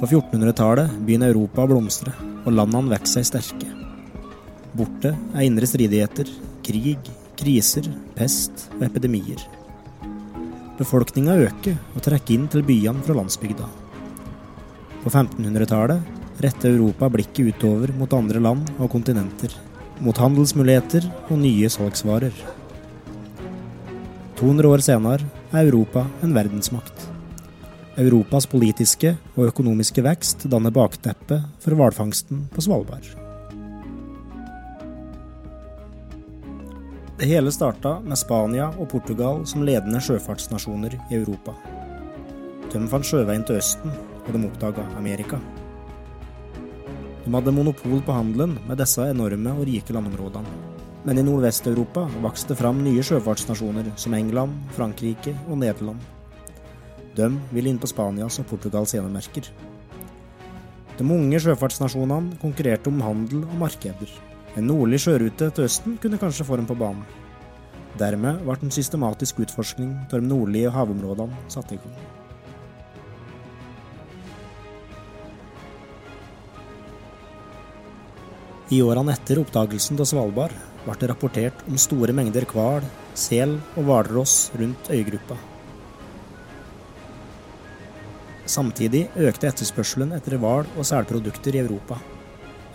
På 1400-tallet begynner Europa å blomstre, og landene vokser seg sterke. Borte er indre stridigheter, krig, kriser, pest og epidemier. Befolkninga øker og trekker inn til byene fra landsbygda. På 1500-tallet retter Europa blikket utover mot andre land og kontinenter, mot handelsmuligheter og nye salgsvarer. 200 år senere er Europa en verdensmakt. Europas politiske og økonomiske vekst danner bakteppet for hvalfangsten på Svalbard. Det hele starta med Spania og Portugal som ledende sjøfartsnasjoner i Europa. De fant sjøveien til Østen, og de oppdaga Amerika. De hadde monopol på handelen med disse enorme og rike landområdene. Men i Nordvest-Europa vokste det fram nye sjøfartsnasjoner som England, Frankrike og Nederland. De ville inn på Spanias og Portugals enemerker. De unge sjøfartsnasjonene konkurrerte om handel og markeder. En nordlig sjørute til Østen kunne kanskje få dem på banen. Dermed ble en systematisk utforskning av de nordlige havområdene satt i gang. I årene etter oppdagelsen av Svalbard ble det rapportert om store mengder hval, sel og hvalross rundt øygruppa. Samtidig økte etterspørselen etter hval og selprodukter i Europa.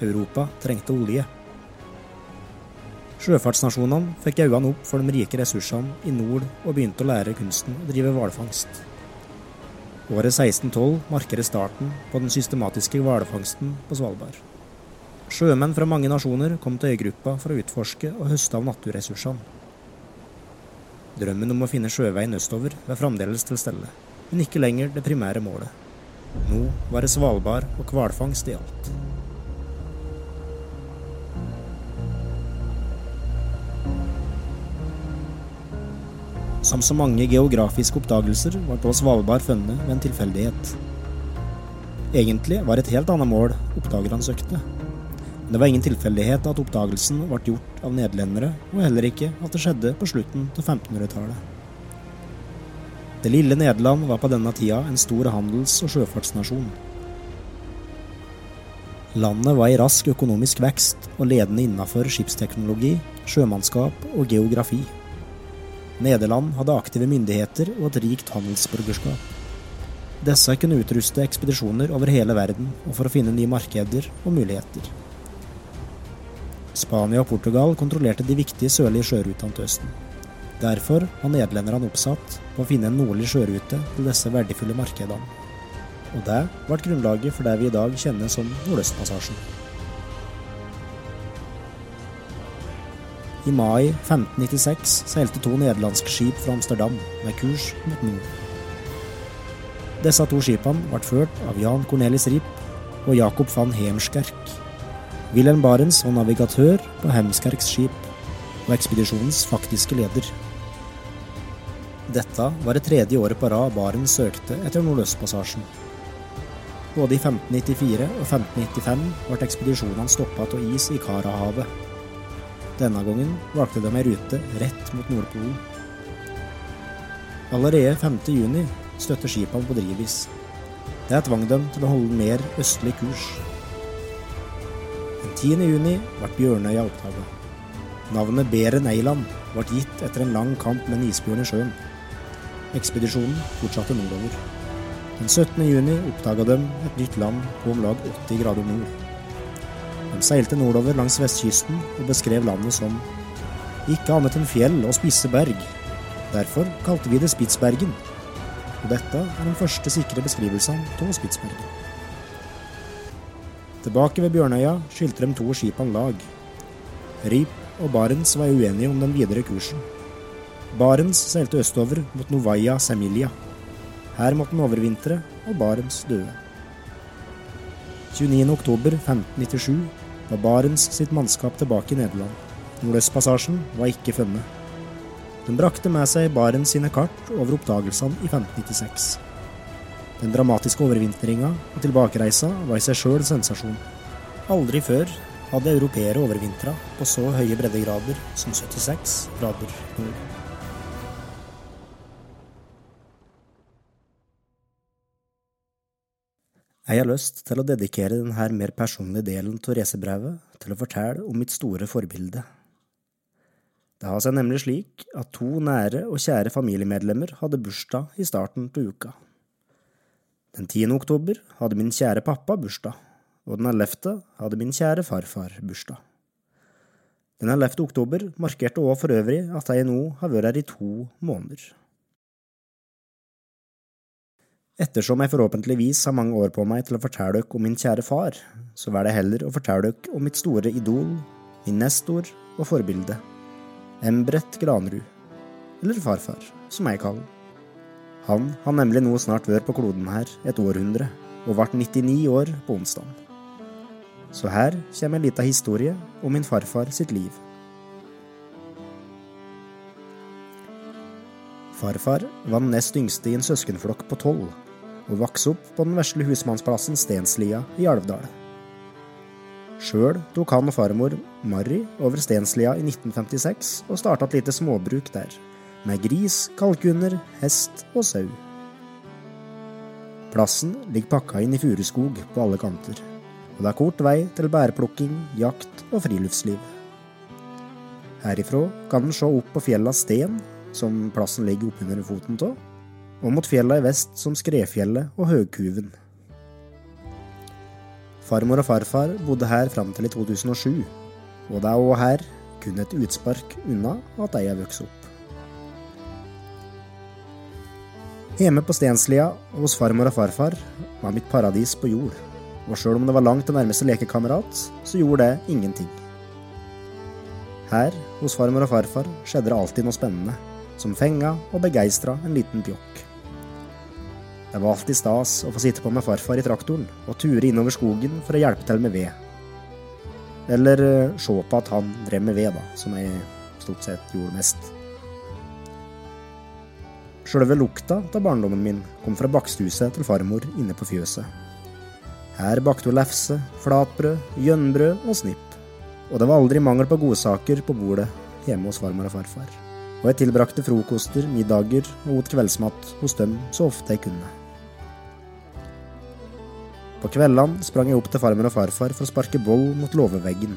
Europa trengte olje. Sjøfartsnasjonene fikk øynene opp for de rike ressursene i nord og begynte å lære kunsten å drive hvalfangst. Året 1612 markerer starten på den systematiske hvalfangsten på Svalbard. Sjømenn fra mange nasjoner kom til øygruppa for å utforske og høste av naturressursene. Drømmen om å finne sjøveien østover var fremdeles til stelle, men ikke lenger det primære målet. Nå var det Svalbard og hvalfangst i alt. Som så mange geografiske oppdagelser var på Svalbard funnet ved en tilfeldighet. Egentlig var et helt annet mål oppdagerne søkte. Men det var ingen tilfeldighet at oppdagelsen ble gjort av nederlendere, og heller ikke at det skjedde på slutten av 1500-tallet. Det lille Nederland var på denne tida en stor handels- og sjøfartsnasjon. Landet var i rask økonomisk vekst og ledende innenfor skipsteknologi, sjømannskap og geografi. Nederland hadde aktive myndigheter og et rikt handelsborgerskap. Disse kunne utruste ekspedisjoner over hele verden og for å finne nye markeder og muligheter. Spania og Portugal kontrollerte de viktige sørlige sjørutene til Østen. Derfor var nederlenderne oppsatt på å finne en nordlig sjørute til disse verdifulle markedene. Og det ble grunnlaget for det vi i dag kjenner som Nordøstpassasjen. I mai 1596 seilte to nederlandske skip fra Amsterdam med kurs mot nord. Disse to skipene ble ført av Jan Cornelis Ripp og Jacob van Heemskerk. Wilhelm Barents var navigatør på Hemskerks skip, og ekspedisjonens faktiske leder. Dette var det tredje året på rad Barents søkte etter Nordøstpassasjen. Både i 1594 og 1595 ble ekspedisjonene stoppa av is i Karahavet. Denne gangen valgte de ei rute rett mot Nordpolen. Allerede 5. juni støtte skipene på drivis. Det tvang dem til å holde mer østlig kurs. Den 10. juni ble Bjørnøya oppdaga. Navnet Beren Eiland ble gitt etter en lang kamp med en isbjørn i sjøen. Ekspedisjonen fortsatte nordover. Den 17. juni oppdaga de et nytt land på om lag 80 grader nord. De seilte nordover langs vestkysten og beskrev landet som ikke annet enn fjell og spisse berg. Derfor kalte vi det Spitsbergen. Og dette er den første sikre beskrivelsen av Spitsbergen. Tilbake ved Bjørnøya skilte de to skipene lag. Rip og Barents var uenige om den videre kursen. Barents seilte østover mot Novaya Semilja. Her måtte den overvintre, og Barents døde. 29.10.1597 var Barents sitt mannskap tilbake i Nederland. Nordøstpassasjen var ikke funnet. Den brakte med seg Barents sine kart over oppdagelsene i 1596. Den dramatiske overvintringa og tilbakereisa var i seg sjøl sensasjon. Aldri før hadde europeere overvintra på så høye breddegrader som 76 grader nord. Jeg har lyst til å dedikere denne mer personlige delen av racebrevet til å fortelle om mitt store forbilde. Det har seg nemlig slik at to nære og kjære familiemedlemmer hadde bursdag i starten av uka. Den 10. oktober hadde min kjære pappa bursdag, og den 11. hadde min kjære farfar bursdag. Den 11. oktober markerte òg for øvrig at jeg nå har vært her i to måneder. Ettersom jeg forhåpentligvis har mange år på meg til å fortelle dere om min kjære far, så velger jeg heller å fortelle dere om mitt store idol, min nestor og forbilde, Embret Granrud, eller farfar, som jeg kaller han. har nemlig nå snart vært på kloden her et århundre, og ble 99 år på onsdag. Så her kommer en liten historie om min farfar sitt liv. Farfar var den nest yngste i en søskenflokk på tolv og vokste opp på den vesle husmannsplassen Stenslia i Alvdal. Sjøl tok han og farmor Marry over Stenslia i 1956 og starta et lite småbruk der, med gris, kalkuner, hest og sau. Plassen ligger pakka inn i furuskog på alle kanter, og det er kort vei til bærplukking, jakt og friluftsliv. Herifra kan en se opp på fjella Sten, som plassen ligger oppunder foten av, og mot fjella i vest som Skrefjellet og Høgkuven. Farmor og farfar bodde her fram til i 2007, og det er òg her, kun et utspark unna, at de har vokst opp. Hjemme på Stenslia hos farmor og farfar var mitt paradis på jord, og sjøl om det var langt til nærmeste lekekamerat, så gjorde det ingenting. Her, hos farmor og farfar, skjedde det alltid noe spennende, som fenga og begeistra en liten pjokk. Det var alltid stas å få sitte på med farfar i traktoren og ture innover skogen for å hjelpe til med ved. Eller uh, se på at han drev med ved, da, som jeg stort sett gjorde mest. Sjølve lukta av barndommen min kom fra bakstuset til farmor inne på fjøset. Her bakte hun lefse, flatbrød, gjønbrød og snipp, og det var aldri mangel på godsaker på bordet hjemme hos farmor og farfar. Og jeg tilbrakte frokoster, middager og åt kveldsmat hos dem så ofte jeg kunne. På kveldene sprang jeg opp til farmor og farfar for å sparke boll mot låveveggen.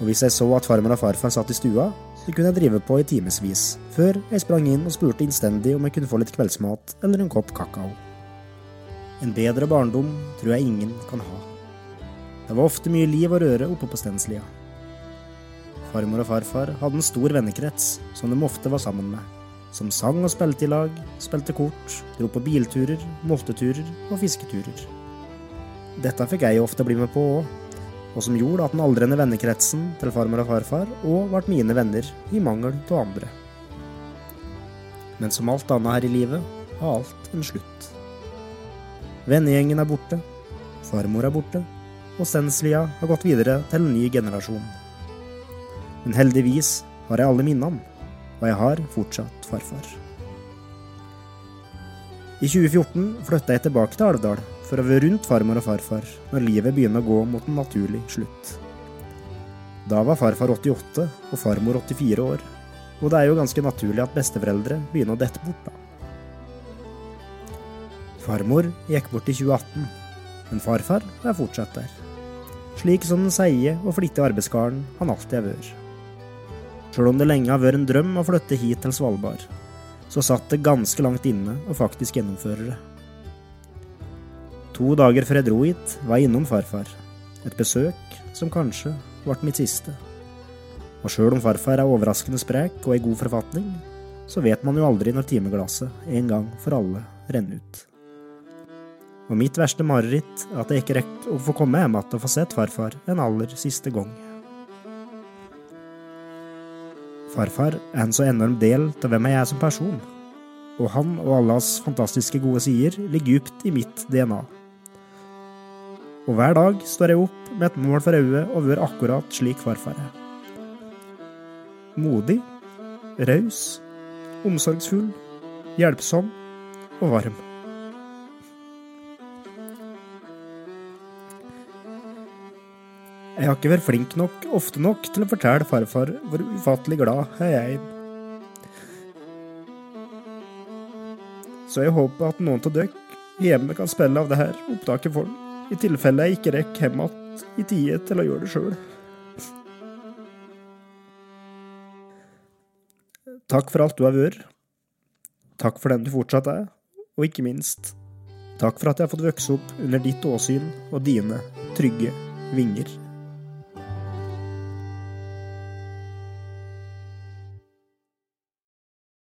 Og hvis jeg så at farmor og farfar satt i stua, så kunne jeg drive på i timevis, før jeg sprang inn og spurte innstendig om jeg kunne få litt kveldsmat eller en kopp kakao. En bedre barndom tror jeg ingen kan ha. Det var ofte mye liv og røre oppe på Stenslia. Farmor og farfar hadde en stor vennekrets som de ofte var sammen med, som sang og spilte i lag, spilte kort, dro på bilturer, molteturer og fisketurer. Dette fikk jeg ofte bli med på òg, og som gjorde at den aldrende vennekretsen til farmor og farfar òg ble mine venner, i mangel av andre. Men som alt annet her i livet har alt en slutt. Vennegjengen er borte, farmor er borte, og Stenslia har gått videre til en ny generasjon. Men heldigvis har jeg alle minnene, og jeg har fortsatt farfar. I 2014 flytta jeg tilbake til Alvdal for å være rundt farmor og farfar når livet begynner å gå mot en naturlig slutt. Da var farfar 88 og farmor 84 år, og det er jo ganske naturlig at besteforeldre begynner å dette bort, da. Farmor gikk bort i 2018, men farfar er fortsatt der. Slik som den seige og flittige arbeidskaren han alltid har vært. Sjøl om det lenge har vært en drøm å flytte hit til Svalbard, så satt det ganske langt inne å faktisk gjennomføre det. To dager før jeg dro hit, var jeg innom farfar. Et besøk som kanskje ble mitt siste. Og sjøl om farfar er overraskende sprek og i god forfatning, så vet man jo aldri når timeglasset en gang for alle renner ut. Og mitt verste mareritt er at jeg ikke rekker å få komme hjem igjen og få sett farfar en aller siste gang. Farfar er en så enorm del av hvem jeg er som person, og han og alle hans fantastiske gode sider ligger dypt i mitt DNA. Og hver dag står jeg opp med et mål for øyet og være akkurat slik farfar er. Modig, raus, omsorgsfull, hjelpsom og varm. Jeg har ikke vært flink nok ofte nok til å fortelle farfar hvor ufattelig glad jeg er. Så jeg håper at noen av dere hjemme kan spille av det her opptaket for ham. I tilfelle jeg ikke rekker hjem igjen i tide til å gjøre det sjøl. Takk for alt du har vært. Takk for den du fortsatt er, og ikke minst, takk for at jeg har fått vokse opp under ditt åsyn og dine trygge vinger.